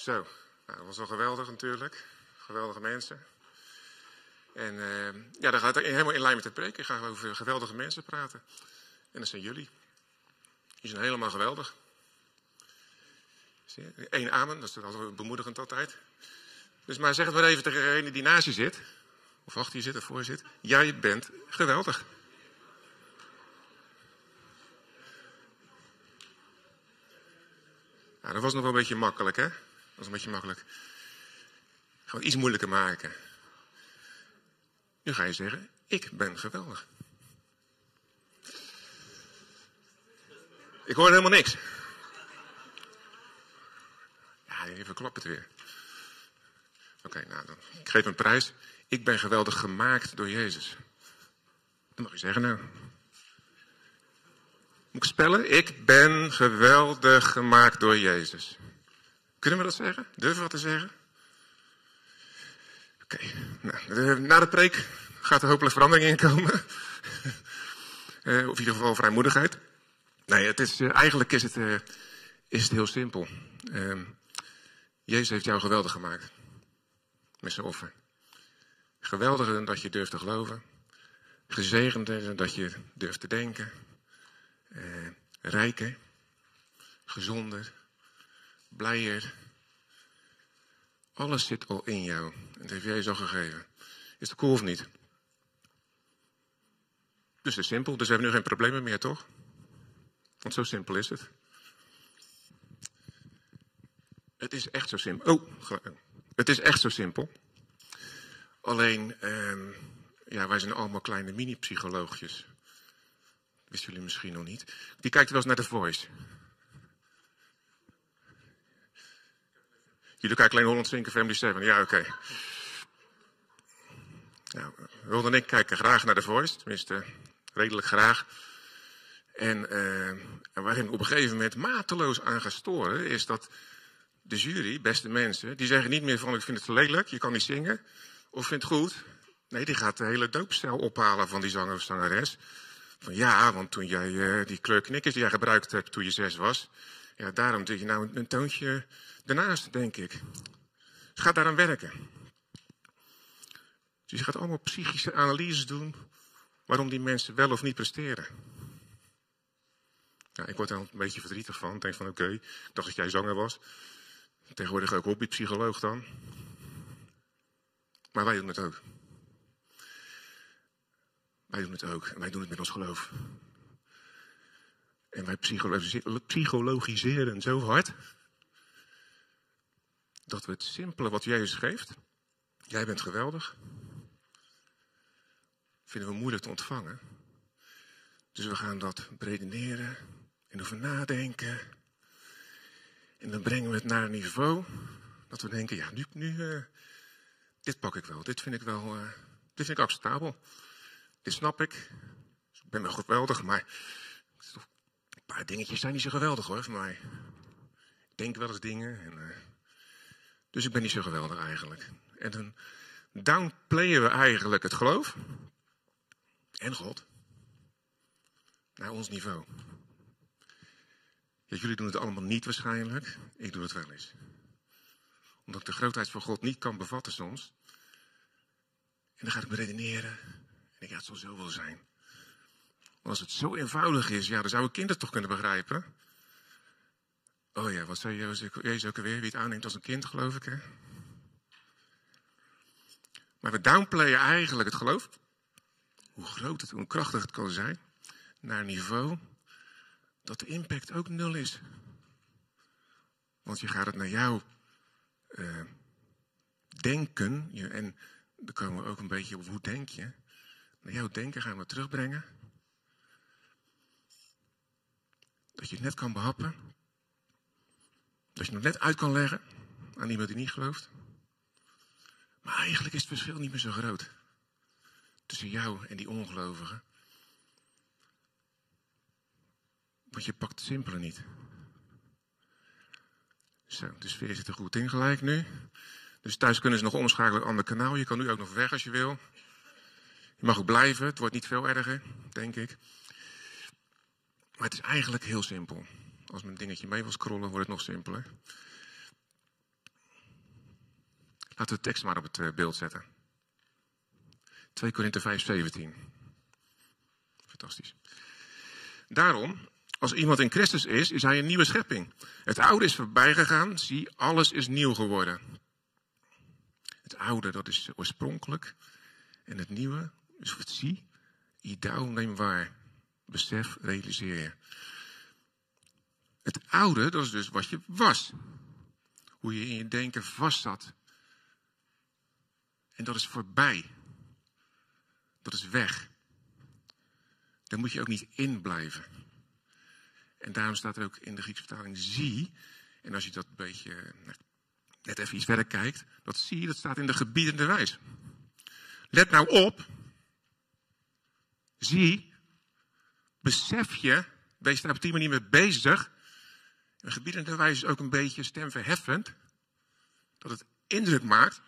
Zo, nou, dat was wel geweldig natuurlijk. Geweldige mensen. En uh, ja, dan gaat het helemaal in lijn met het preken. Ik ga over geweldige mensen praten. En dat zijn jullie. Die zijn helemaal geweldig. Eén amen, dat is altijd bemoedigend altijd. Dus maar zeg het maar even tegen degene die naast je zit. Of achter je zit of voor je zit. Jij bent geweldig. Nou, dat was nog wel een beetje makkelijk, hè? Was een beetje makkelijk. Gewoon iets moeilijker maken. Nu ga je zeggen, ik ben geweldig. Ik hoor helemaal niks. Ja, even klap het weer. Oké, nou dan. Ik geef een prijs. Ik ben geweldig gemaakt door Jezus. Dat mag je zeggen nou. Moet ik spellen? Ik ben geweldig gemaakt door Jezus. Kunnen we dat zeggen? Durven we dat te zeggen? Oké, nou, na de preek gaat er hopelijk verandering in komen. uh, of in ieder geval vrijmoedigheid. Nee, het is, uh, eigenlijk is het, uh, is het heel simpel. Ehm, Jezus heeft jou geweldig gemaakt. Met zijn offer. Geweldiger dat je durft te geloven. Gezegender dat je durft te denken. rijker. Gezonder. Blijer. Alles zit al in jou. En dat heeft Jezus al gegeven. Is dat cool of niet? Dus het is simpel. Dus we hebben nu geen problemen meer, toch? Want zo simpel is het. Het is echt zo simpel. Oh, het is echt zo simpel. Alleen, eh, ja, wij zijn allemaal kleine mini-psycholoogjes. Wisten jullie misschien nog niet. Die kijkt wel eens naar The Voice. Jullie kijken alleen Holland Zinker Family 7. Ja, oké. Okay. Nou, en ik kijken graag naar The Voice. Tenminste, redelijk graag. En uh, waarin op een gegeven moment mateloos aan gaan storen, is dat de jury, beste mensen, die zeggen niet meer van ik vind het lelijk, je kan niet zingen, of vind het goed. Nee, die gaat de hele doopstel ophalen van die zanger of zangeres. Van ja, want toen jij uh, die kleurknikkers die jij gebruikt hebt toen je zes was, ja, daarom doe je nou een, toontje ernaast, denk ik. Dus ga daaraan werken. Dus je gaat allemaal psychische analyses doen waarom die mensen wel of niet presteren. Ik word daar een beetje verdrietig van. Ik denk van oké, ik dacht dat jij zanger was. Tegenwoordig ook hobbypsycholoog dan. Maar wij doen het ook. Wij doen het ook. En wij doen het met ons geloof. En wij psychologiseren zo hard. Dat we het simpele wat Jezus geeft. Jij bent geweldig vinden we moeilijk te ontvangen. Dus we gaan dat redeneren en over nadenken. En dan brengen we het naar een niveau dat we denken, ja, nu, nu uh, dit pak ik wel, dit vind ik wel, uh, dit vind ik acceptabel. Dit snap ik. Ik ben wel geweldig, maar paar dingetjes zijn niet zo geweldig hoor, mij. Ik denk wel eens dingen. En, uh, dus ik ben niet zo geweldig eigenlijk. En dan downplayen we eigenlijk het geloof en God naar ons niveau. Jullie doen het allemaal niet waarschijnlijk. Ik doe het wel eens. Omdat ik de grootheid van God niet kan bevatten soms. En dan ga ik me redeneren. En ik, ja, het zal zo wel zijn. Als het zo eenvoudig is, ja, dan zou een kind het toch kunnen begrijpen. Oh ja, wat zei Jezus ook alweer? Wie het aanneemt als een kind, geloof ik? Maar we downplayen eigenlijk het geloof hoe groot het, hoe krachtig het kan zijn, naar een niveau dat de impact ook nul is. Want je gaat het naar jou uh, denken, en dan komen we ook een beetje op hoe denk je. Naar jouw denken gaan we terugbrengen. Dat je het net kan behappen. Dat je het net uit kan leggen aan iemand die niet gelooft. Maar eigenlijk is het verschil niet meer zo groot tussen jou en die ongelovigen. Want je pakt het simpele niet. Zo, de sfeer zit er goed in gelijk nu. Dus thuis kunnen ze nog omschakelen op een ander kanaal. Je kan nu ook nog weg als je wil. Je mag ook blijven. Het wordt niet veel erger, denk ik. Maar het is eigenlijk heel simpel. Als mijn dingetje mee wil scrollen, wordt het nog simpeler. Laten we de tekst maar op het eh, beeld zetten. 2 Korinthe 5, 17. Fantastisch. Daarom, als iemand in Christus is, is hij een nieuwe schepping. Het oude is voorbij gegaan, zie, alles is nieuw geworden. Het oude, dat is oorspronkelijk. En het nieuwe, is het zie, idouw, neem waar. Besef, realiseer je. Het oude, dat is dus wat je was. Hoe je in je denken vast zat. En dat is voorbij. Dat is weg. Daar moet je ook niet in blijven. En daarom staat er ook in de Griekse vertaling zie. En als je dat een beetje net even iets verder kijkt, dat zie je, dat staat in de gebiedende wijs. Let nou op. Zie, besef je, wees daar op die manier mee bezig. En gebiedende wijs is ook een beetje stemverheffend. Dat het indruk maakt,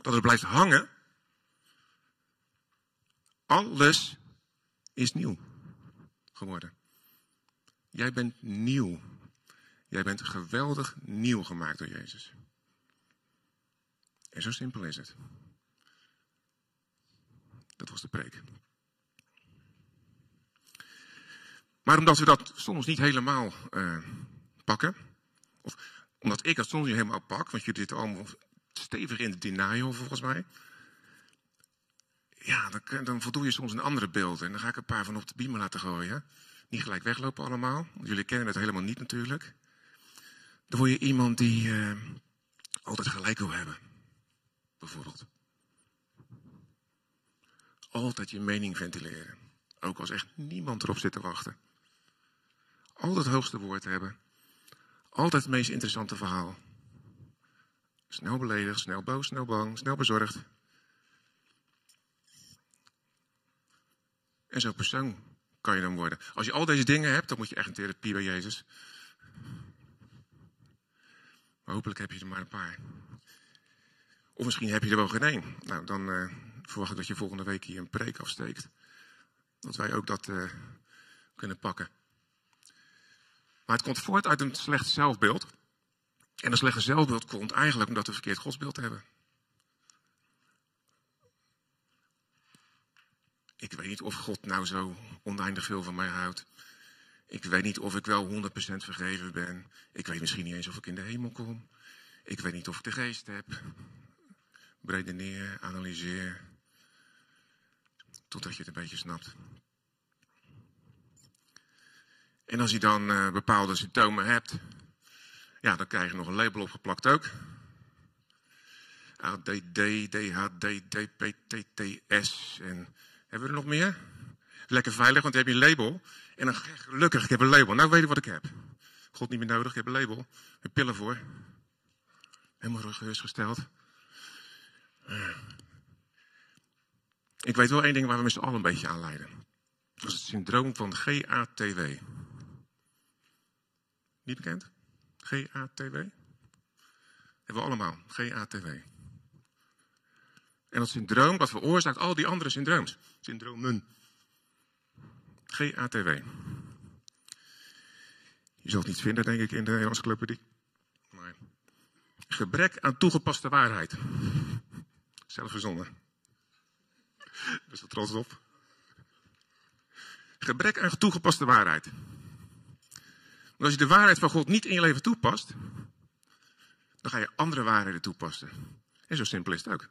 dat het blijft hangen. Alles is nieuw geworden. Jij bent nieuw. Jij bent geweldig nieuw gemaakt door Jezus. En zo simpel is het. Dat was de preek. Maar omdat we dat soms niet helemaal uh, pakken, of omdat ik het soms niet helemaal pak, want jullie zitten allemaal stevig in de denial volgens mij. Ja, dan, dan voldoe je soms een andere beelden. En dan ga ik een paar van op de beamer laten gooien. Niet gelijk weglopen allemaal. Jullie kennen het helemaal niet natuurlijk. Dan word je iemand die uh, altijd gelijk wil hebben. Bijvoorbeeld. Altijd je mening ventileren. Ook als echt niemand erop zit te wachten. Altijd het hoogste woord hebben. Altijd het meest interessante verhaal. Snel beledigd, snel boos, snel bang, snel bezorgd. En zo'n persoon kan je dan worden. Als je al deze dingen hebt, dan moet je echt een therapie bij Jezus. Maar hopelijk heb je er maar een paar. Of misschien heb je er wel geen één. Nou, dan uh, verwacht ik dat je volgende week hier een preek afsteekt. Dat wij ook dat uh, kunnen pakken. Maar het komt voort uit een slecht zelfbeeld. En een slechte zelfbeeld komt eigenlijk omdat we verkeerd godsbeeld hebben. Ik weet niet of God nou zo oneindig veel van mij houdt. Ik weet niet of ik wel 100% vergeven ben. Ik weet misschien niet eens of ik in de hemel kom. Ik weet niet of ik de geest heb. neer, analyseer. Totdat je het een beetje snapt. En als je dan uh, bepaalde symptomen hebt, ja, dan krijg je nog een label opgeplakt ook. ADD, DHD, DPTTS en hebben we er nog meer? Lekker veilig, want dan heb je een label. En dan gelukkig, ik heb een label. Nou weet ik wat ik heb. God niet meer nodig, ik heb een label. Een pillen voor. Helemaal gerustgesteld. Ik weet wel één ding waar we met z'n allen een beetje aan leiden. Dat is het syndroom van GATW. Niet bekend? GATW? Hebben we allemaal. GATW. En dat syndroom, dat veroorzaakt al die andere syndrooms. Syndromen. GATW. Je zult het niet vinden, denk ik, in de Nederlandse Clubpedie. Maar gebrek aan toegepaste waarheid. Zelf verzonnen. Dus er trots op. Gebrek aan toegepaste waarheid. Want als je de waarheid van God niet in je leven toepast, dan ga je andere waarheden toepassen. En zo simpel is het ook.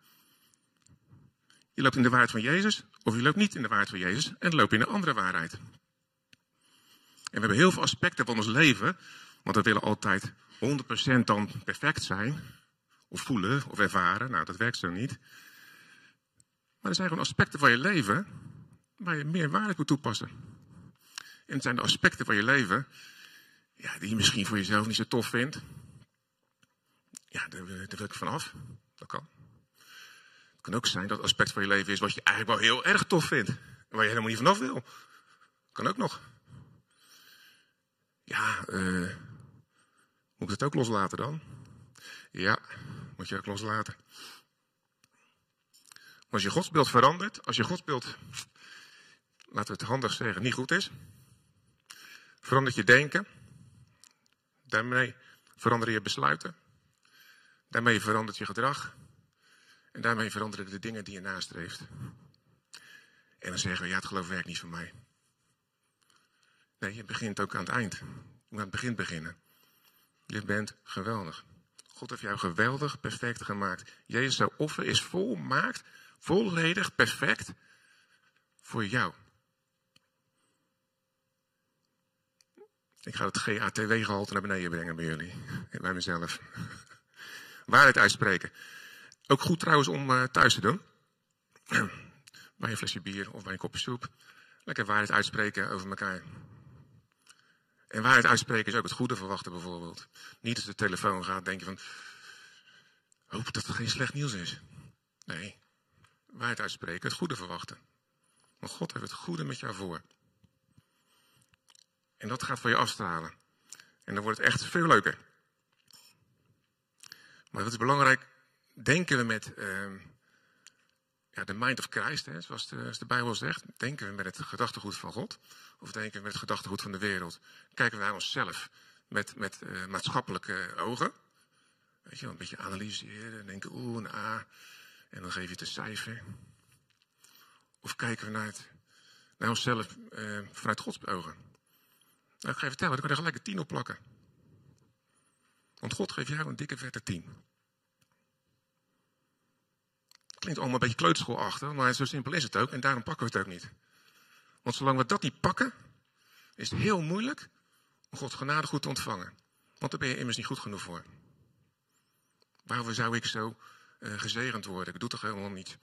Je loopt in de waarheid van Jezus, of je loopt niet in de waarheid van Jezus en loop je in een andere waarheid. En we hebben heel veel aspecten van ons leven, want we willen altijd 100% dan perfect zijn, of voelen, of ervaren. Nou, dat werkt zo niet. Maar er zijn gewoon aspecten van je leven waar je meer waarde moet toepassen. En het zijn de aspecten van je leven ja, die je misschien voor jezelf niet zo tof vindt. Ja, daar, wil ik vanaf. Dat kan. Het kan ook zijn dat het aspect van je leven is wat je eigenlijk wel heel erg tof vindt. Waar je helemaal niet vanaf wil. Kan ook nog. Ja, uh, moet ik het ook loslaten dan? Ja, moet je ook loslaten. Als je godsbeeld verandert, als je godsbeeld, laten we het handig zeggen, niet goed is, verandert je denken, daarmee veranderen je besluiten, Daarmee verandert je gedrag. En daarmee veranderen de dingen die je nastreeft. En dan zeggen we, ja, het geloof werkt niet voor mij. Nee, je begint ook aan het eind. Je moet aan het begin beginnen. Je bent geweldig. God heeft jou geweldig, perfect gemaakt. Jezus, offer is volmaakt, volledig perfect voor jou. Ik ga het GATW-gehalte naar beneden brengen bij jullie. Bij mezelf. Waarheid uitspreken. Ook goed trouwens om uh, thuis te doen. bij een flesje bier of bij een kopje soep. Lekker waarheid uitspreken over elkaar. En waarheid uitspreken is ook het goede verwachten bijvoorbeeld. Niet als de telefoon gaat denken van... Hoop dat het geen slecht nieuws is. Nee. Waarheid uitspreken, het goede verwachten. Want God heeft het goede met jou voor. En dat gaat voor je afstralen. En dan wordt het echt veel leuker. Maar dat is belangrijk. Denken we met uh, ja, de mind of Christ, hè, zoals, de, de Bijbel zegt. Denken we met het gedachtegoed van God. Of denken we met het gedachtegoed van de wereld. Kijken we naar onszelf met, met uh, maatschappelijke ogen. Weet je een beetje analyseren. Denken oeh, een A. En dan geef je het een cijfer. Of kijken we naar, naar onszelf uh, vanuit Gods ogen. Nou, ik ga je vertellen, dan kan er gelijk een tien op plakken. Want God geeft jou een dikke vette tien. Klinkt allemaal een beetje kleuterschoolachtig, maar zo simpel is het ook. En daarom pakken we het ook niet. Want zolang we dat niet pakken, is het heel moeilijk om Gods genade goed te ontvangen. Want daar ben je immers niet goed genoeg voor. Waarom zou ik zo uh, gezegend worden? Ik doe toch helemaal niet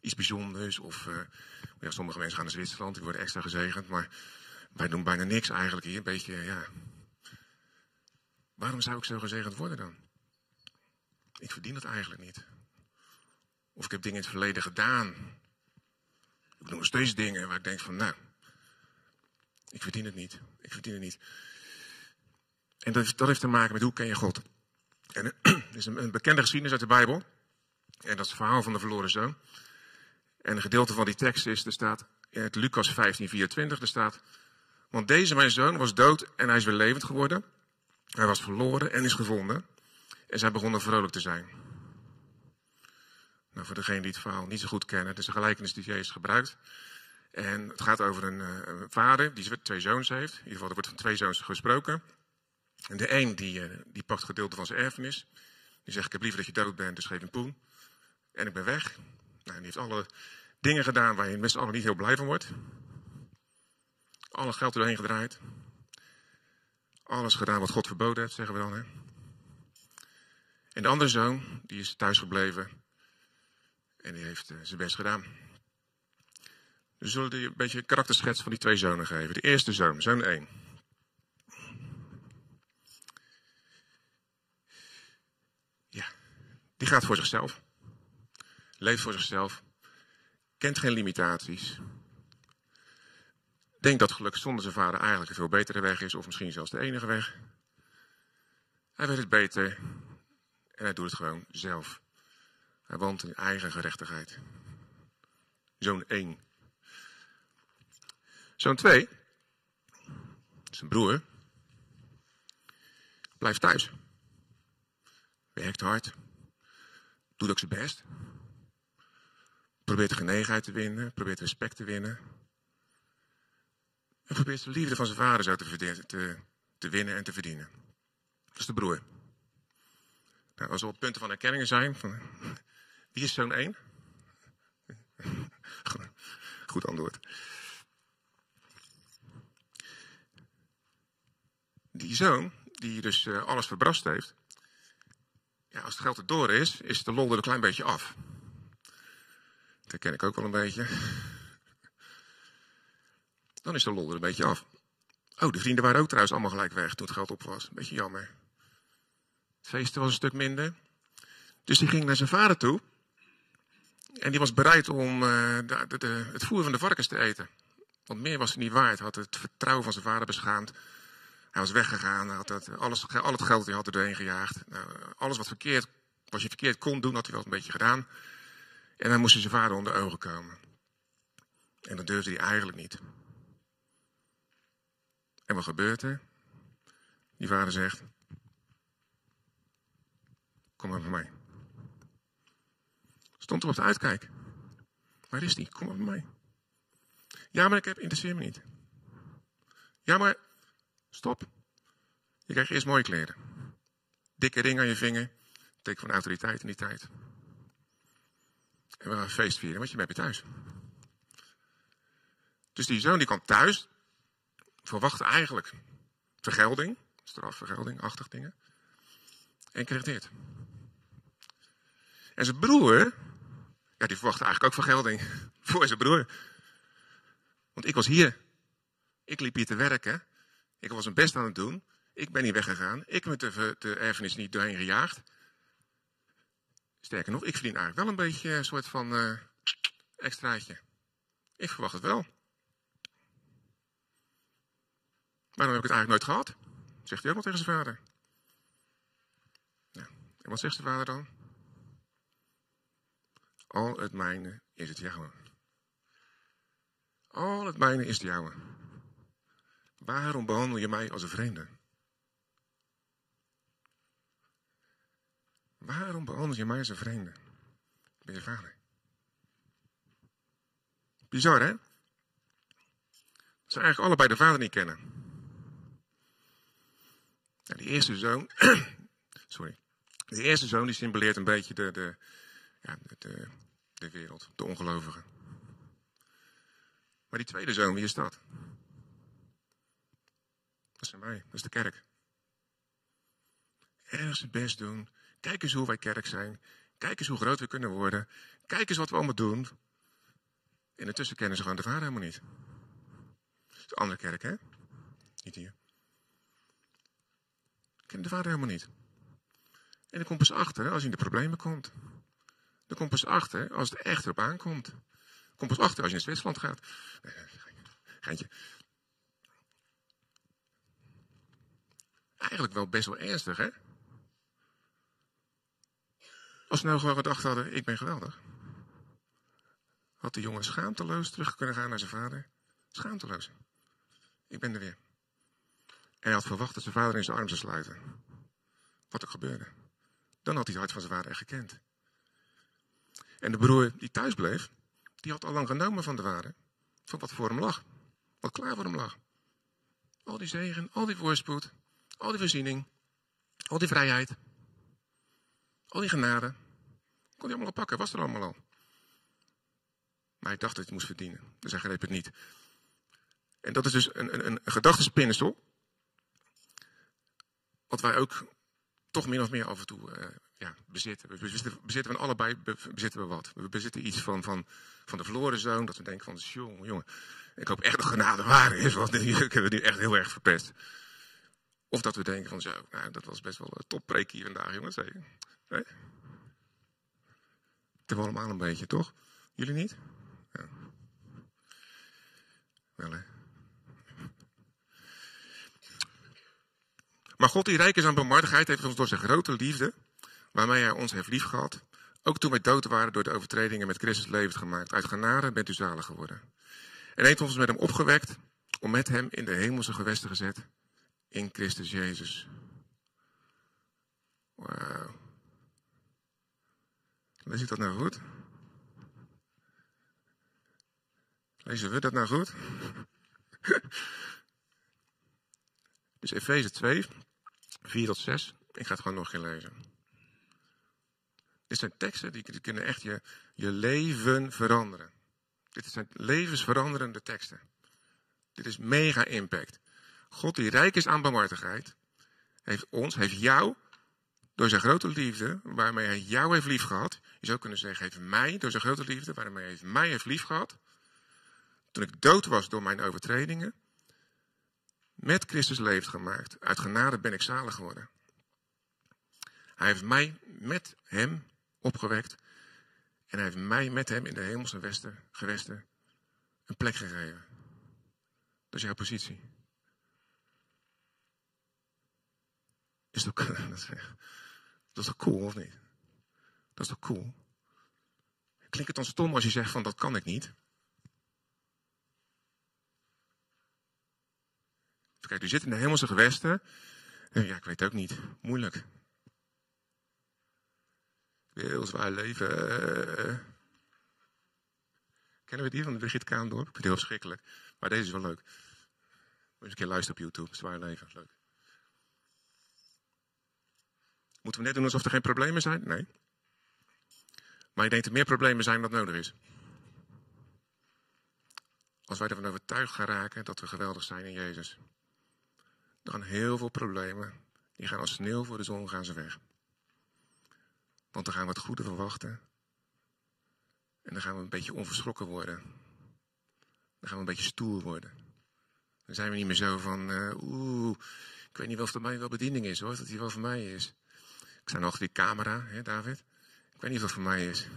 iets bijzonders. Of uh, ja, sommige mensen gaan naar Zwitserland, die worden extra gezegend. Maar wij doen bijna niks eigenlijk hier. Een beetje, ja. Waarom zou ik zo gezegend worden dan? Ik verdien het eigenlijk niet. Of ik heb dingen in het verleden gedaan. Ik doe nog steeds dingen waar ik denk van, nou, ik verdien het niet. Ik verdien het niet. En dat, dat heeft te maken met hoe ken je God. En er is een, een bekende geschiedenis uit de Bijbel. En dat is het verhaal van de verloren zoon. En een gedeelte van die tekst is, er staat in het Lucas 15, 24, er staat, want deze mijn zoon was dood en hij is weer levend geworden. Hij was verloren en is gevonden. En zij begonnen vrolijk te zijn. Nou, voor degenen die het verhaal niet zo goed kennen, het is een gelijkenis die Jezus gebruikt. En het gaat over een, een vader die twee zoons heeft. In ieder geval, er wordt van twee zoons gesproken. En de een die, uh, die pakt gedeelte van zijn erfenis. Die zegt, ik heb liever dat je dood bent, dus geef een poen. En ik ben weg. Nou, die heeft alle dingen gedaan waar je z'n allen niet heel blij van wordt. Alle geld erheen gedraaid. Alles gedaan wat God verboden heeft, zeggen we dan. Hè? En de andere zoon, die is thuis gebleven. En die heeft uh, zijn best gedaan. We zullen een beetje een karakterschets van die twee zonen geven. De eerste zoon, zoon 1. Ja, die gaat voor zichzelf. Leeft voor zichzelf. Kent geen limitaties. Denkt dat geluk zonder zijn vader eigenlijk een veel betere weg is, of misschien zelfs de enige weg. Hij weet het beter en hij doet het gewoon zelf. Hij woont in eigen gerechtigheid. Zoon 1. Zoon 2, zijn broer, blijft thuis. Werkt hard. Doet ook zijn best. Probeert genegenheid te winnen. Probeert respect te winnen. En probeert de liefde van zijn vader zo te, te, te winnen en te verdienen. Dat is de broer. Nou, als er op punten van erkenningen zijn, van, wie is zoon 1? Goed antwoord. Die zoon, die dus uh, alles verbrast heeft, ja, als het geld er door is, is de lol er een klein beetje af. Dat ken ik ook wel een beetje. Dan is de lol er een beetje af. Oh, de vrienden waren ook trouwens allemaal gelijk weg toen het geld op was. Beetje jammer. Het feesten was een stuk minder. Dus die ging naar zijn vader toe. En die was bereid om de, het voer van de varkens te eten. Want meer was hij niet waard. Had het vertrouwen van zijn vader beschaamd. Hij was weggegaan. Had het, alles, al het geld die had er doorheen gejaagd. Nou, alles wat, verkeerd, wat je verkeerd kon doen, had hij wel een beetje gedaan. En dan moest hij zijn vader onder de ogen komen. En dat durfde hij eigenlijk niet. En wat gebeurt er? Die vader zegt: Kom maar bij mij. Stond er op de uitkijk. Waar is die? Kom maar bij mij. Ja, maar ik heb, interesseer me niet. Ja, maar stop. Je krijgt eerst mooie kleren. Dikke ring aan je vinger. Teken van autoriteit in die tijd. En we gaan feest vieren, want je bent weer thuis. Dus die zoon die kwam thuis. Verwachtte eigenlijk vergelding. Strafvergelding, achtig dingen. En kreeg dit. En zijn broer, ja, die verwachtte eigenlijk ook vergelding voor zijn broer. Want ik was hier. Ik liep hier te werken. Ik was mijn best aan het doen. Ik ben niet weggegaan. Ik heb de, de erfenis niet doorheen gejaagd. Sterker nog, ik verdien eigenlijk wel een beetje een soort van uh, extraatje. Ik verwacht het wel. Waarom heb ik het eigenlijk nooit gehad? Zegt hij ook nog tegen zijn vader. Nou, en wat zegt zijn vader dan? Al het mijne is het jouwe. Al het mijne is het jouwe. Waarom behandel je mij als een vreemde? Waarom behandel je mij als een vreemde? Ik ben je vader. Bizar, hè? Ze eigenlijk allebei de vader niet kennen. Die eerste zoon, sorry. De eerste zoon die symboleert een beetje de, de, ja, de, de wereld, de ongelovigen. Maar die tweede zoon, wie is dat? Dat zijn wij, dat is de kerk. Ergens het best doen. Kijk eens hoe wij kerk zijn. Kijk eens hoe groot we kunnen worden. Kijk eens wat we allemaal doen. En intussen kennen ze gewoon de vader helemaal niet. Dat is een andere kerk, hè? Niet hier. Kennen de vader helemaal niet. En dan komt pas achter als hij in de problemen komt. Dan komt pas achter als het echt erop aankomt. Kom pas achter als je naar Zwitserland gaat. Eigenlijk wel best wel ernstig, hè? Als we nou gewoon gedacht hadden, ik ben geweldig. Had de jongen schaamteloos terug kunnen gaan naar zijn vader. Schaamteloos. Ik ben er weer. En hij had verwacht dat zijn vader in zijn arm zou sluiten. Wat er gebeurde. Dan had hij het hart van zijn vader echt gekend. En de broer die thuis bleef, die had al lang genomen van de vader. Van wat voor hem lag. Wat klaar voor hem lag. Al die zegen, al die voorspoed, al die voorziening, al die vrijheid, al die genade. Kon hij allemaal al pakken, was er allemaal al. Maar hij dacht dat hij het moest verdienen. Dus hij greep het niet. En dat is dus een, een, een. Wat wij ook toch min of meer af en toe uh, ja, bezitten. We bezitten, bezitten allebei bezitten we wat. We bezitten iets van, van, van de verloren zoon. Dat we denken van, jongen, jongen. Ik hoop echt dat genade waar is. Want ik heb het nu echt heel erg verpest. Of dat we denken van zo, nou, dat was best wel een toppreek hier vandaag, jongens. Zeker. Nee? Hebben allemaal een beetje, toch? Jullie niet? Ja. Wel hè. Maar God die rijk is aan barmhartigheid heeft ons door zijn grote liefde, waarmee hij ons heeft liefgehad, ook toen wij dood waren door de overtredingen met Christus levend gemaakt. Uit genade bent u zalig geworden. En heeft ons met hem opgewekt, om met hem in de hemelse gewesten gezet, in Christus Jezus. Wauw. Lees ik dat nou goed? Lezen we dat nou goed? dus Efeze 2, 4 tot 6. Ik ga het gewoon nog een keer lezen. Dit zijn teksten die, kunnen echt je, je leven veranderen. Dit zijn levensveranderende teksten. Dit is mega impact. God die rijk is aan barmhartigheid, heeft ons, heeft jou, door zijn grote liefde, waarmee hij jou heeft liefgehad. Je zou kunnen zeggen, heeft mij, door zijn grote liefde, waarmee hij mij heeft liefgehad. Toen ik dood was door mijn overtredingen, met Christus leeft gemaakt. Uit genade ben ik zalig geworden. Hij heeft mij met hem opgewekt. En hij heeft mij met hem in de hemelse westen, gewesten een plek gegeven. Dat is jouw positie. Is dat, dat is toch cool, of niet? Dat is toch cool? Klinkt het dan stom als je zegt van dat kan ik niet? Kijk, u zit in de hemelse gewesten. Ja, ik weet ook niet. Moeilijk. Heel zwaar leven. Kennen we die van de Brigitte Kaandorp? Ik vind het heel verschrikkelijk. Maar deze is wel leuk. Moet eens een keer luisteren op YouTube. Zwaar leven. Leuk. Moeten we net doen alsof er geen problemen zijn? Nee. Maar ik denk dat er meer problemen zijn dan nodig is. Als wij ervan overtuigd gaan raken dat we geweldig zijn in Jezus. Dan heel veel problemen, die gaan als sneeuw voor de zon gaan ze weg. Want dan gaan we het goede verwachten. En dan gaan we een beetje onverschrokken worden. Dan gaan we een beetje stoer worden. Dan zijn we niet meer zo van, uh, oeh, ik weet niet wel of dat mij wel bediening is hoor, dat die wel voor mij is. Ik sta nog die camera, hè David? Ik weet niet of dat voor mij is.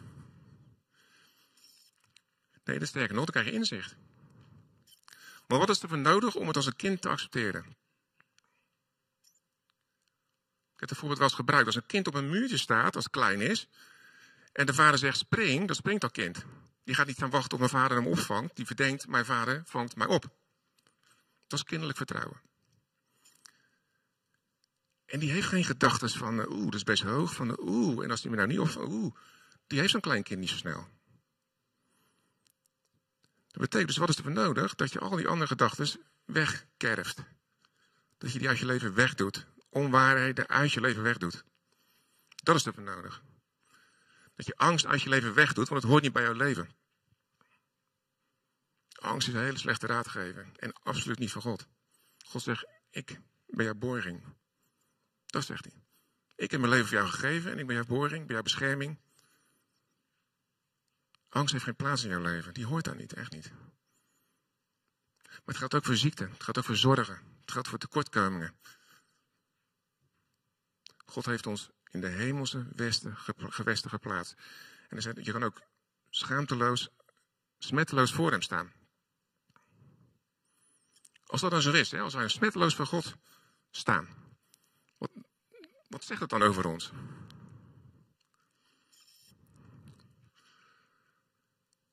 Nee, dat is sterker nog, krijg je inzicht. Maar wat is er voor nodig om het als een kind te accepteren? Ik heb het voorbeeld wel eens gebruikt. Als een kind op een muurtje staat, als het klein is, en de vader zegt spring, dan springt dat kind. Die gaat niet gaan wachten op mijn vader hem opvangt. Die verdenkt, mijn vader vangt mij op. Dat is kinderlijk vertrouwen. En die heeft geen gedachten van, eh, oeh, dat is best hoog. Van, oeh, en als die me nou niet opvangt, oeh. Die heeft zo'n klein kind niet zo snel. Dat betekent dus, wat is er voor nodig? Dat je al die andere gedachten wegkerft. Dat je die uit je leven wegdoet. Onwaarheden uit je leven wegdoet. Dat is er voor nodig. Dat je angst uit je leven wegdoet, want het hoort niet bij jouw leven. Angst is een hele slechte raadgever en absoluut niet van God. God zegt, ik ben jouw borging. Dat zegt hij. Ik heb mijn leven voor jou gegeven en ik ben jouw borging, ben jouw bescherming. Angst heeft geen plaats in jouw leven. Die hoort daar niet, echt niet. Maar het gaat ook voor ziekte. Het gaat ook voor zorgen. Het gaat voor tekortkomingen. God heeft ons in de hemelse westen, gewesten geplaatst. En hij zei, je kan ook schaamteloos, smetteloos voor hem staan. Als dat dan zo is, hè, als wij smetteloos voor God staan. Wat, wat zegt het dan over ons?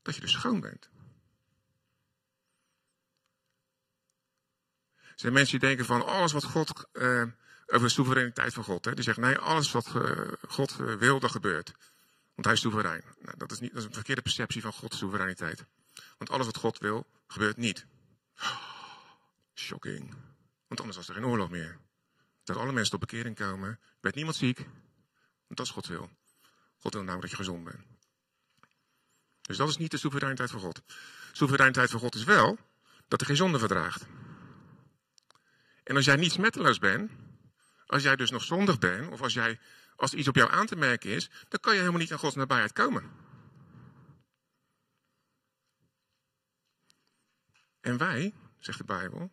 dat je dus schoon bent. Er zijn mensen die denken van alles wat God, uh, over de soevereiniteit van God. Hè, die zeggen nee, alles wat uh, God uh, wil, dat gebeurt. Want hij is soeverein. Nou, dat, is niet, dat is een verkeerde perceptie van Gods soevereiniteit. Want alles wat God wil, gebeurt niet. Shocking. Want anders was er geen oorlog meer. Dat alle mensen tot bekering komen. Werd niemand ziek. Want dat is Gods wil. God wil namelijk dat je gezond bent. Dus dat is niet de soevereiniteit van God. Soevereiniteit van God is wel dat er geen zonde verdraagt. En als jij niet smetteloos bent, als jij dus nog zondig bent, of als, jij, als iets op jou aan te merken is, dan kan je helemaal niet aan Gods nabijheid komen. En wij, zegt de Bijbel,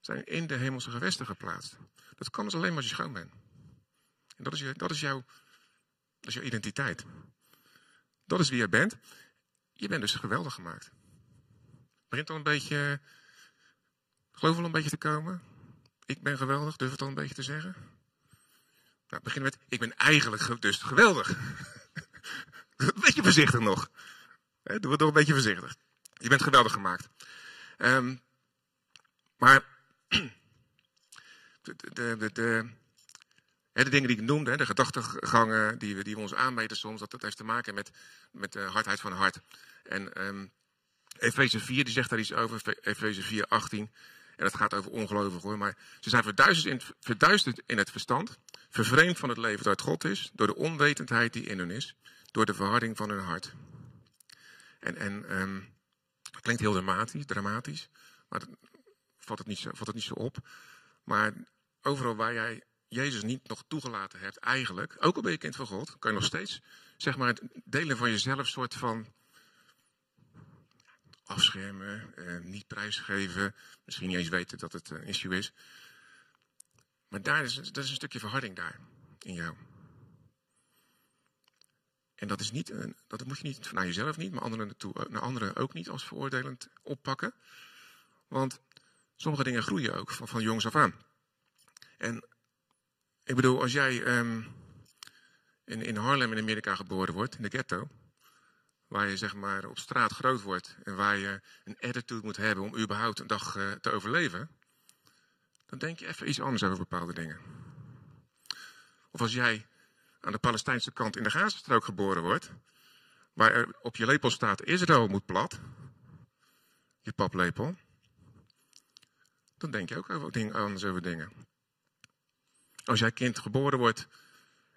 zijn in de hemelse gewesten geplaatst. Dat kan dus alleen maar als je schoon bent. En dat is, je, dat is, jouw, dat is jouw identiteit. Dat is wie je bent. Je bent dus geweldig gemaakt. Begint al een beetje, geloof wel een beetje te komen. Ik ben geweldig, durf het al een beetje te zeggen? Nou, beginnen met, ik ben eigenlijk dus geweldig. een beetje voorzichtig nog. Doe het nog een beetje voorzichtig. Je bent geweldig gemaakt. Um, maar de, de, de, de, dingen die ik noemde, de gedachtegangen die we, die we ons aanmeten soms, dat, dat heeft te maken met, met de hardheid van hart. En um, Efeze 4 die zegt daar iets over, Efeze 4, 18. En dat gaat over ongelovigen hoor. Maar ze zijn verduisterd in, verduisterd in het verstand, vervreemd van het leven dat God is, door de onwetendheid die in hun is, door de verharding van hun hart. En, en dat klinkt heel dramatisch, dramatisch maar dat, valt, het niet zo, valt het niet zo op. Maar overal waar jij Jezus niet nog toegelaten hebt, eigenlijk, ook al ben je kind van God, kan je nog steeds, zeg maar, delen van jezelf soort van afschermen, eh, niet prijsgeven, misschien niet eens weten dat het een issue is. Maar daar is, dat is een stukje verharding daar, in jou. En dat, is niet een, dat moet je niet naar jezelf niet, maar anderen naartoe, naar anderen ook niet als veroordelend oppakken. Want sommige dingen groeien ook van, van jongs af aan. En ik bedoel, als jij um, in, in Harlem in Amerika geboren wordt, in de ghetto, waar je zeg maar op straat groot wordt en waar je een attitude moet hebben om überhaupt een dag uh, te overleven, dan denk je even iets anders over bepaalde dingen. Of als jij aan de Palestijnse kant in de Gazastrook geboren wordt, waar er op je lepel staat Israël moet plat, je paplepel, dan denk je ook over anders over dingen. Als jij kind geboren wordt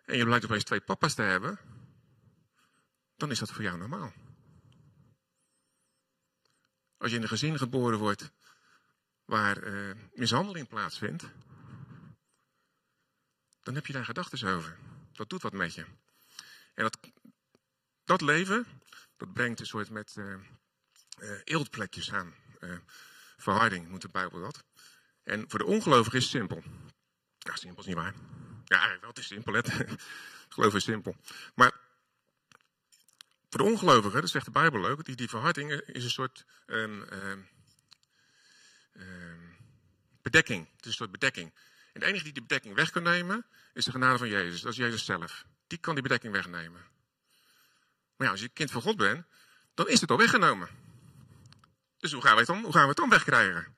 en je blijkt opeens twee papa's te hebben, dan is dat voor jou normaal. Als je in een gezin geboren wordt waar uh, mishandeling plaatsvindt, dan heb je daar gedachten over. Dat doet wat met je. En dat, dat leven, dat brengt een soort met uh, aan. verharding moet de Bijbel dat. En voor de ongelovigen is het simpel. Ja, simpel is niet waar. Ja, wel, het is simpel. Geloof is simpel. Maar voor de ongelovigen, dat zegt de Bijbel ook, die, die verharding is een soort um, um, bedekking. Het is een soort bedekking. En de enige die die bedekking weg kan nemen, is de genade van Jezus. Dat is Jezus zelf. Die kan die bedekking wegnemen. Maar ja, als je kind van God bent, dan is het al weggenomen. Dus hoe gaan we het dan, hoe gaan we het dan wegkrijgen?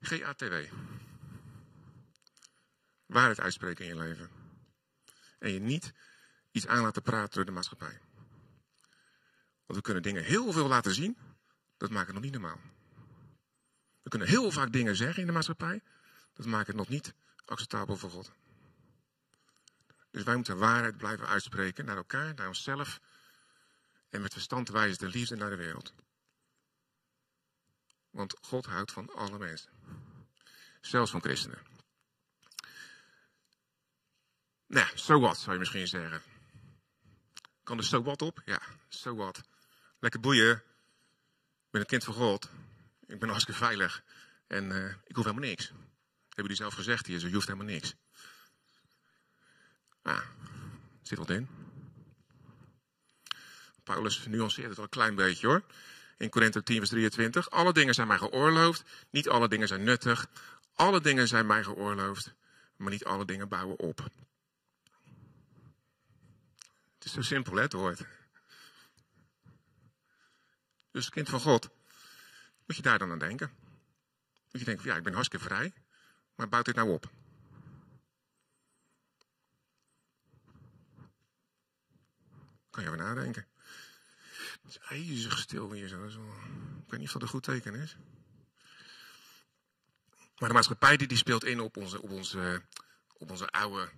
GATW. Waarheid uitspreken in je leven. En je niet iets aan laten praten door de maatschappij. Want we kunnen dingen heel veel laten zien, dat maakt het nog niet normaal. We kunnen heel vaak dingen zeggen in de maatschappij, dat maakt het nog niet acceptabel voor God. Dus wij moeten waarheid blijven uitspreken naar elkaar, naar onszelf. En met verstand wijzen de liefde naar de wereld. Want God houdt van alle mensen. Zelfs van christenen. Nou, so zou je misschien zeggen. Kan er so what op? Ja, so what. Lekker boeien. Ik ben een kind van God. Ik ben hartstikke veilig. En uh, ik hoef helemaal niks. Hebben jullie zelf gezegd hier, je hoeft helemaal niks. Ah, zit wat in. Paulus nuanceert het al een klein beetje hoor. In Korinthe 10 vers 23. Alle dingen zijn mij geoorloofd. Niet alle dingen zijn nuttig. Alle dingen zijn mij geoorloofd. Maar niet alle dingen bouwen op. Het is zo simpel hè, het woord. Dus kind van God, moet je daar dan aan denken. Moet je denken, van, ja, ik ben hartstikke vrij, maar bouwt dit nou op? Kan je over nadenken. Het is ijzig stil hier zo. Ik weet niet of dat een goed teken is. Maar de maatschappij die, die speelt in op onze, op, onze, op onze oude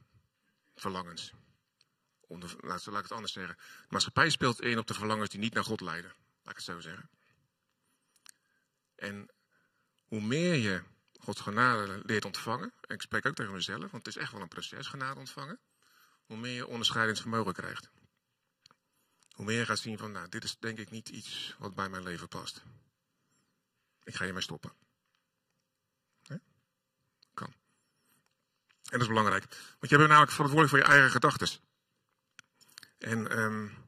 verlangens. laat, laat ik het anders zeggen. De maatschappij speelt in op de verlangens die niet naar God leiden. Laat ik het zo zeggen. En hoe meer je Gods genade leert ontvangen, en ik spreek ook tegen mezelf, want het is echt wel een proces, genade ontvangen, hoe meer je onderscheidingsvermogen krijgt. Hoe meer je gaat zien van, nou, dit is denk ik niet iets wat bij mijn leven past. Ik ga hiermee stoppen. Kan. En dat is belangrijk. Want je bent namelijk verantwoordelijk voor je eigen gedachten. En um,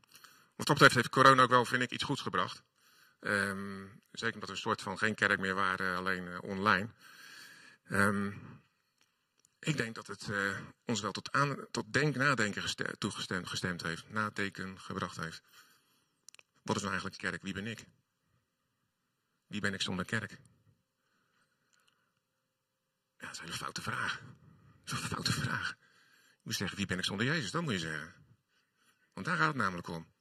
wat dat betreft heeft corona ook wel, vind ik, iets goeds gebracht. Um, zeker omdat we een soort van geen kerk meer waren, alleen uh, online. Um, ik denk dat het uh, ons wel tot, aan, tot denk, nadenken gestemd, toegestemd gestemd heeft. Nadenken gebracht heeft. Wat is nou eigenlijk kerk? Wie ben ik? Wie ben ik zonder kerk? Ja, dat is een hele foute vraag. Dat is een foute vraag. Je moet zeggen, wie ben ik zonder Jezus? Dat moet je zeggen. Want daar gaat het namelijk om.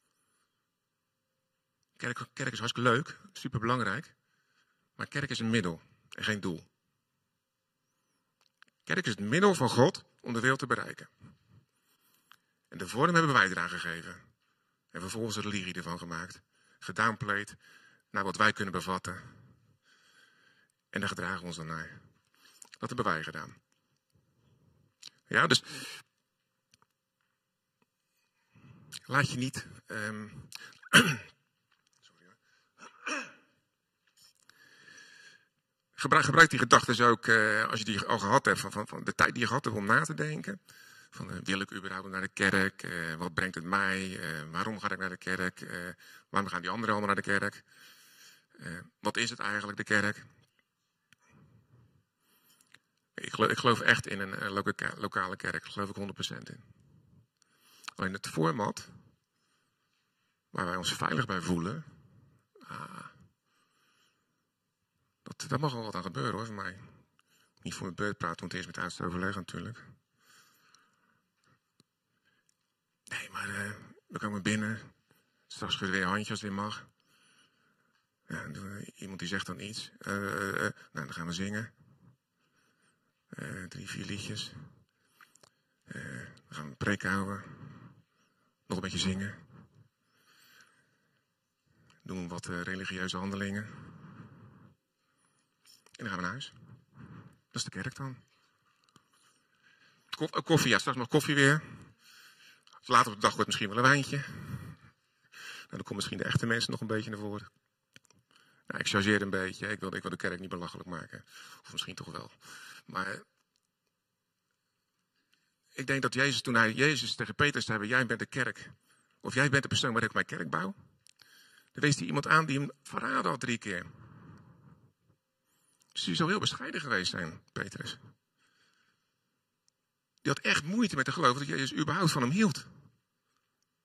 Kerk, is hartstikke leuk, super belangrijk. Maar kerk is een middel en geen doel. Kerk is het middel van God om de wereld te bereiken. En de vorm hebben wij eraan gegeven. En vervolgens een religie ervan gemaakt. Gedownplayed naar wat wij kunnen bevatten. En daar gedragen we ons dan naar. Dat hebben wij gedaan. Ja, dus. Laat je niet. Um, Gebruik, gebruik die gedachten ook uh, als je die al gehad hebt, van, van, van, de tijd die je gehad hebt om na te denken. Van, uh, wil ik überhaupt naar de kerk? Uh, wat brengt het mij? waarom ga ik naar de kerk? waarom gaan die anderen allemaal naar de kerk? wat is het eigenlijk, de kerk? Ik geloof, ik geloof echt in een loka lokale kerk, daar geloof ik 100% in. Alleen het format, waar wij ons veilig bij voelen, dat mag wel wat aan gebeuren hoor, voor mij. Niet voor mijn beurt praten, want eerst met uitste overleggen natuurlijk. maar uh, we komen binnen. Straks schudden we weer handjes als weer mag. Ja, iemand die zegt dan iets. Uh, nou, dan gaan we zingen. drie, vier liedjes. dan gaan we een preek houden. Nog een beetje zingen. Doen wat religieuze handelingen. En dan gaan we naar huis. Dat is de kerk dan. Koffie, ja, straks nog koffie weer. Later op de dag wordt misschien wel een wijntje. Nou, dan komen misschien de echte mensen nog een beetje naar voren. Nou, ik chargeer een beetje. Ik wil, ik de kerk niet belachelijk maken. Of misschien toch wel. Maar ik denk dat Jezus, toen hij Jezus tegen Petrus zei, jij bent de kerk. Of jij bent de persoon waar ik mijn kerk bouw. Dan wees hij iemand aan die hem verraden had drie keer. Dus die zou heel bescheiden geweest zijn, Petrus. Die had echt moeite met te geloven dat Jezus überhaupt van hem hield.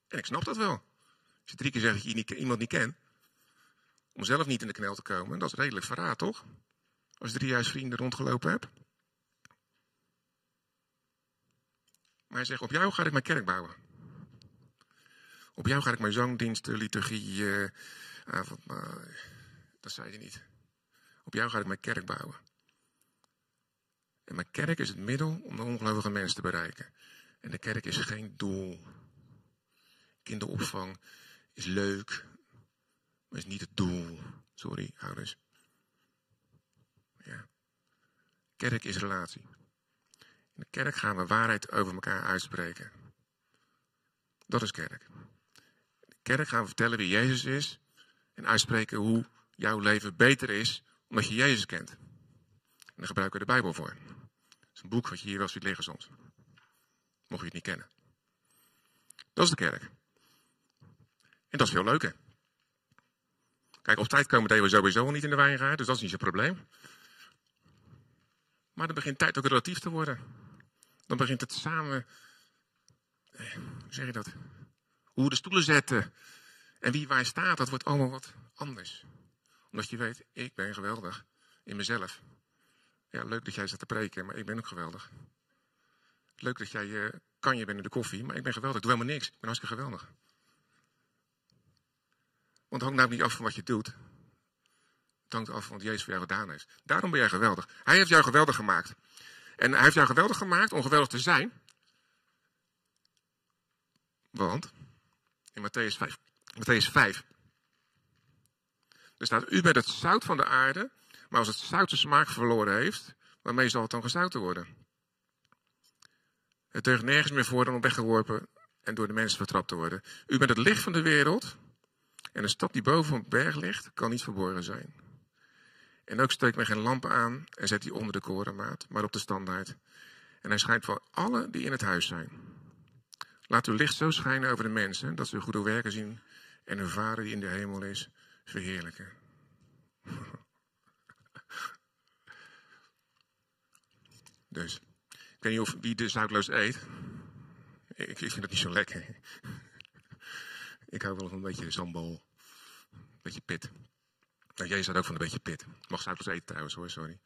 En ik snap dat wel. Als je drie keer zegt dat je iemand niet kent, om zelf niet in de knel te komen, dat is redelijk verraad, toch? Als je drie jaar vrienden rondgelopen hebt. Maar hij zegt, op jou ga ik mijn kerk bouwen. Op jou ga ik mijn zangdiensten, liturgie, avondmaal. Dat zei hij niet. Op jou ga ik mijn kerk bouwen. En mijn kerk is het middel om de ongelovige mensen te bereiken. En de kerk is geen doel. Kinderopvang is leuk, maar is niet het doel. Sorry, ouders. Ja. Kerk is relatie. In de kerk gaan we waarheid over elkaar uitspreken. Dat is kerk. In de kerk gaan we vertellen wie Jezus is en uitspreken hoe jouw leven beter is omdat je Jezus kent. En daar gebruiken we de Bijbel voor. Het is een boek wat je hier wel ziet liggen soms. Mocht je het niet kennen. Dat is de kerk. En dat is veel leuker. Kijk, op tijd komen we sowieso niet in de wijngaard, dus dat is niet zo'n probleem. Maar dan begint tijd ook relatief te worden. Dan begint het samen. Eh, hoe zeg je dat? Hoe we de stoelen zetten. En wie waar staat, dat wordt allemaal wat anders omdat je weet, ik ben geweldig in mezelf. Ja, leuk dat jij zit te preken, maar ik ben ook geweldig. Leuk dat jij uh, kan je bent in de koffie, maar ik ben geweldig. Ik doe helemaal niks. Ik ben hartstikke geweldig. Want het hangt namelijk niet af van wat je doet. Het hangt af van wat Jezus voor jou gedaan heeft. Daarom ben jij geweldig. Hij heeft jou geweldig gemaakt. En hij heeft jou geweldig gemaakt om geweldig te zijn. Want in Matthäus 5, Matthäus 5 er staat, u bent het zout van de aarde, maar als het zout smaak verloren heeft, waarmee zal het dan gezouten worden? Het deugt nergens meer voor dan om weggeworpen en door de mensen vertrapt te worden. U bent het licht van de wereld en een stad die boven een berg ligt, kan niet verborgen zijn. En ook steekt men geen lamp aan en zet die onder de korenmaat, maar op de standaard. En hij schijnt voor allen die in het huis zijn. Laat uw licht zo schijnen over de mensen, dat ze uw goede werken zien en uw Vader die in de hemel is, verheerlijken. Dus, ik weet niet of wie de zoutloos eet. Ik, ik vind dat niet zo lekker. Ik hou wel van een beetje zambal. Een beetje pit. Nou, Jezus had ook van een beetje pit. Mag zoutloos eten trouwens hoor, sorry.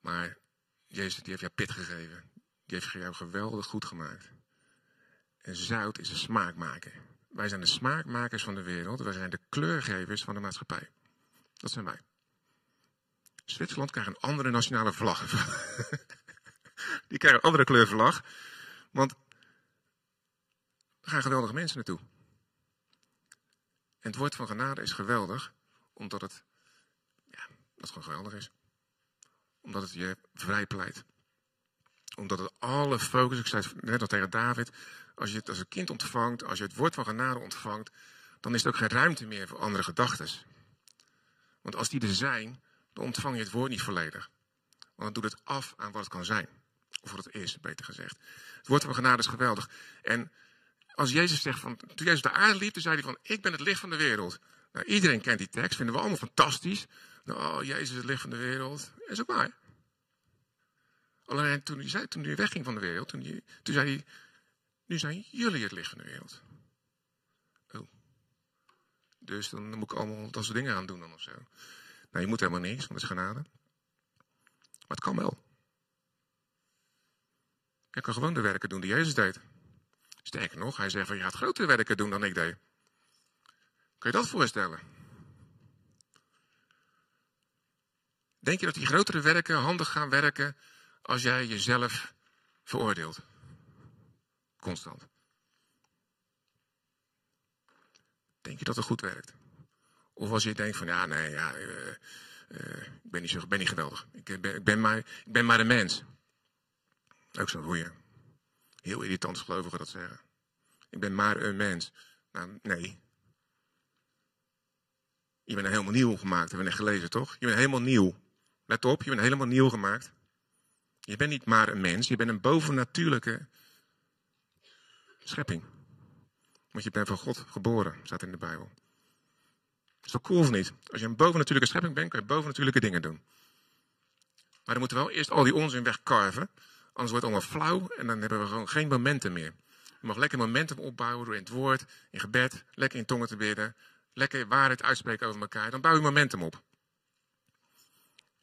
Maar Jezus die heeft jou pit gegeven. Die heeft jou geweldig goed gemaakt. En zout is een smaakmaker. Wij zijn de smaakmakers van de wereld. Wij zijn de kleurgevers van de maatschappij. Dat zijn wij. Zwitserland krijgt een andere nationale vlag. Die krijgen een andere kleurvlag. Want er gaan geweldige mensen naartoe. En het woord van genade is geweldig, omdat het, ja, dat gewoon geweldig is. Omdat het je vrijpleit. Omdat het alle focus, ik zei net al tegen David, als je het als een kind ontvangt, als je het woord van genade ontvangt, dan is er ook geen ruimte meer voor andere gedachten. Want als die er zijn, dan ontvang je het woord niet volledig. Want dan doet het af aan wat het kan zijn. Of wat het is, beter gezegd. Het woord van genade is geweldig. En als Jezus zegt van, toen Jezus de aarde liep, toen zei hij van, ik ben het licht van de wereld. Nou, iedereen kent die tekst, vinden we allemaal fantastisch. Nou, oh, Jezus is het licht van de wereld. Is ook waar. Alleen toen hij, zei, toen hij wegging van de wereld, toen, hij, toen zei hij, nu zijn jullie het licht van de wereld. Oh. Dus dan moet ik allemaal dat soort dingen aan doen dan of zo. Nou, je moet helemaal niks, want het is genade. Maar het kan wel. Je kan gewoon de werken doen die Jezus deed. Sterker nog, hij zegt van je gaat grotere werken doen dan ik deed. Kun je dat voorstellen? Denk je dat die grotere werken handig gaan werken als jij jezelf veroordeelt? Constant. Denk je dat het goed werkt? Of als je denkt van ja, nee, ja, uh, uh, ik ben niet, zo, ben niet geweldig. Ik ben, ik, ben maar, ik ben maar een mens. Ook zo'n goeie. Heel irritant gelovigen dat zeggen. Ik ben maar een mens. Nou, nee. Je bent helemaal nieuw gemaakt, hebben we net gelezen, toch? Je bent helemaal nieuw. Let op, je bent helemaal nieuw gemaakt. Je bent niet maar een mens, je bent een bovennatuurlijke schepping. Want je bent van God geboren, staat in de Bijbel. Is dat cool of niet? Als je een bovennatuurlijke schepping bent, kun je bovennatuurlijke dingen doen. Maar dan moeten we wel eerst al die onzin wegkarven. Anders wordt het allemaal flauw en dan hebben we gewoon geen momentum meer. Je mag lekker momentum opbouwen door in het woord, in gebed, lekker in tongen te bidden. Lekker waarheid uitspreken over elkaar. Dan bouw je momentum op.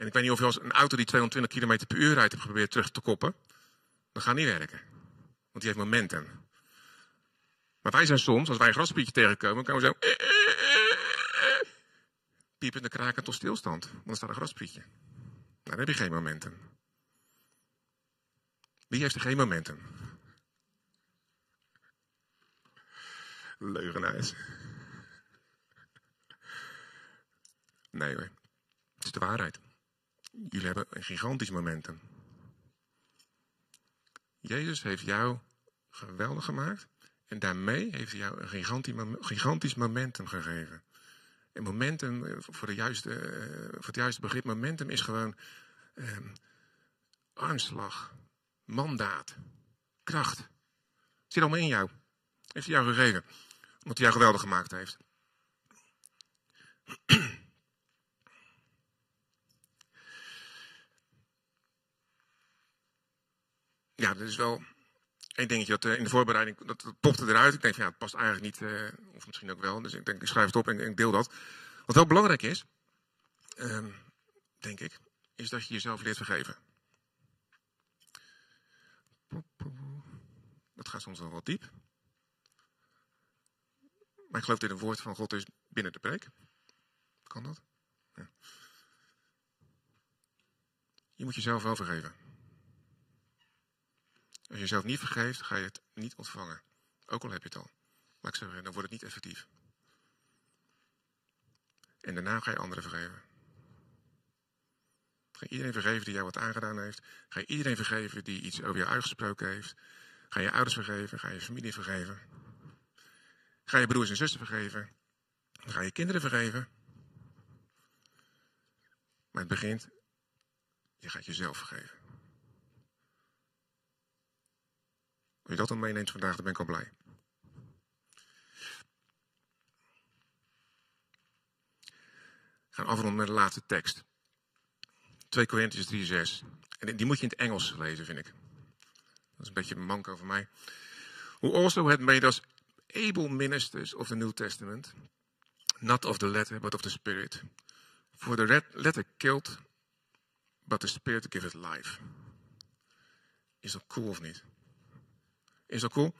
En ik weet niet of je als een auto die 220 km per uur rijdt hebt geprobeerd terug te koppen. Dat gaat niet werken. Want die heeft momentum. Maar wij zijn soms, als wij een grasprietje tegenkomen, kan we zo. piepende kraken tot stilstand. Want dan staat een grasprietje. Nou, dan heb je geen momentum. Wie heeft er geen momentum? Leugenaars. Nee hoor. Het is de waarheid. Jullie hebben een gigantisch momentum. Jezus heeft jou geweldig gemaakt. En daarmee heeft hij jou een gigantisch momentum gegeven. En momentum, eh, voor, de juiste, eh, voor het juiste begrip, momentum is gewoon eh, armslag, mandaat, kracht. Zit allemaal in jou. Heeft hij jou gegeven. Omdat hij jou geweldig gemaakt heeft. Ja, dat is wel één dingetje dat in de voorbereiding, dat, dat popte eruit. Ik denk van ja, het past eigenlijk niet, uh, of misschien ook wel. Dus ik denk, ik schrijf het op en ik deel dat. Wat wel belangrijk is, uh, denk ik, is dat je jezelf leert vergeven. Dat gaat soms wel wat diep. Maar ik geloof dat dit een woord van God is binnen de preek. Kan dat? Ja. Je moet jezelf wel vergeven. Als je jezelf niet vergeeft, ga je het niet ontvangen. Ook al heb je het al. Maar ik zeg, dan wordt het niet effectief. En daarna ga je anderen vergeven. Ga je iedereen vergeven die jou wat aangedaan heeft. Ga je iedereen vergeven die iets over jou uitgesproken heeft. Ga je ouders vergeven. Ga je familie vergeven. Ga je broers en zussen vergeven. ga je kinderen vergeven. Maar het begint, je gaat jezelf vergeven. Als je dat dan meeneemt vandaag, dan ben ik al blij. We gaan afronden met de laatste tekst. 2 Corinthians 3, 6. En die moet je in het Engels lezen, vind ik. Dat is een beetje een van mij. Who also had made us able ministers of the New Testament, not of the letter, but of the spirit. For the letter killed, but the spirit giveth life. Is dat cool of niet? Is dat cool?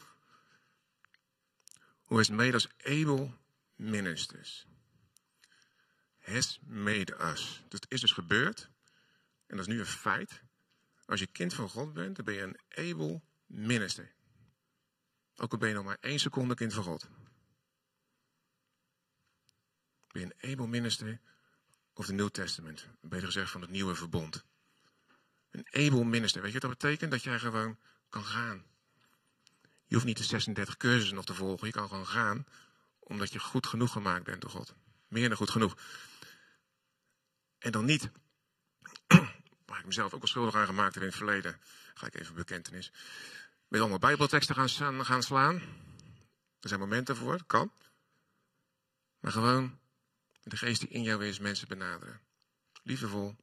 Who has made us able ministers. Has made us. Dat is dus gebeurd. En dat is nu een feit. Als je kind van God bent, dan ben je een able minister. Ook al ben je nog maar één seconde kind van God. Ben je een able minister of the New Testament. Beter gezegd van het nieuwe verbond. Een able minister. Weet je wat dat betekent? Dat jij gewoon kan gaan. Je hoeft niet de 36 cursussen nog te volgen. Je kan gewoon gaan, omdat je goed genoeg gemaakt bent door God. Meer dan goed genoeg. En dan niet, waar ik mezelf ook wel schuldig aan gemaakt heb in het verleden, ga ik even bekentenis, met allemaal bijbelteksten gaan, gaan slaan. Er zijn momenten voor, kan. Maar gewoon de geest die in jou is, mensen benaderen. Liefdevol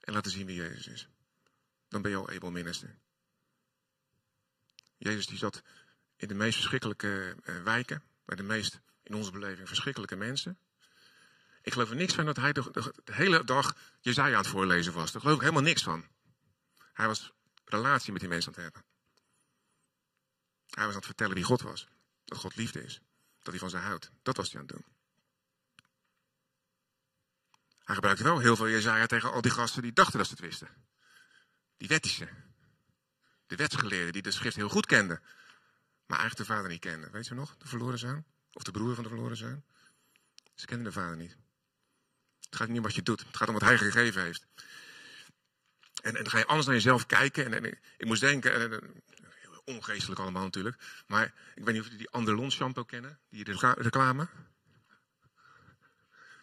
en laten zien wie Jezus is. Dan ben je al able minister. Jezus die zat in de meest verschrikkelijke uh, wijken, bij de meest, in onze beleving, verschrikkelijke mensen. Ik geloof er niks van dat hij de hele dag Jezaja aan het voorlezen was. Daar geloof ik helemaal niks van. Hij was relatie met die mensen aan het hebben. Hij was aan het vertellen wie God was. Dat God liefde is. Dat hij van ze houdt. Dat was hij aan het doen. Hij gebruikte wel heel veel Jezaja tegen al die gasten die dachten dat ze het wisten. Die wettische. De wetsgeleerden die de schrift heel goed kenden. Maar eigenlijk de vader niet kenden. Weet je nog? De verloren zoon? Of de broer van de verloren zoon? Ze kenden de vader niet. Het gaat niet om wat je doet. Het gaat om wat hij gegeven heeft. En, en dan ga je anders naar jezelf kijken. En, en ik moest denken, en, ongeestelijk allemaal natuurlijk. Maar ik weet niet of jullie die Anderlon shampoo kennen. Die reclame.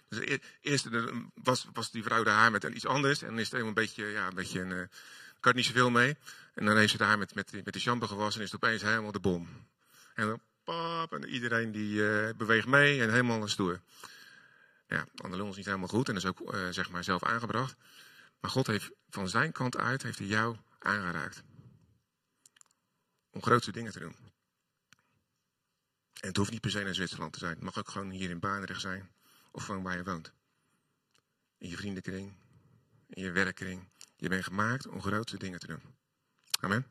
Dus eerst was, was die vrouw de haar met iets anders. En is het een beetje, ja, een beetje een, uh, kan niet zoveel mee. En dan heeft ze daar met, met, met die shampoo gewassen en is het opeens helemaal de bom. En dan pap, en iedereen die uh, beweegt mee en helemaal stoer. Ja, Anderlon is niet helemaal goed en is ook uh, zeg maar zelf aangebracht. Maar God heeft van zijn kant uit, heeft hij jou aangeraakt. Om grootste dingen te doen. En het hoeft niet per se naar Zwitserland te zijn. Het mag ook gewoon hier in Barendrecht zijn. Of gewoon waar je woont. In je vriendenkring. In je werkkring. Je bent gemaakt om grootste dingen te doen. Amen.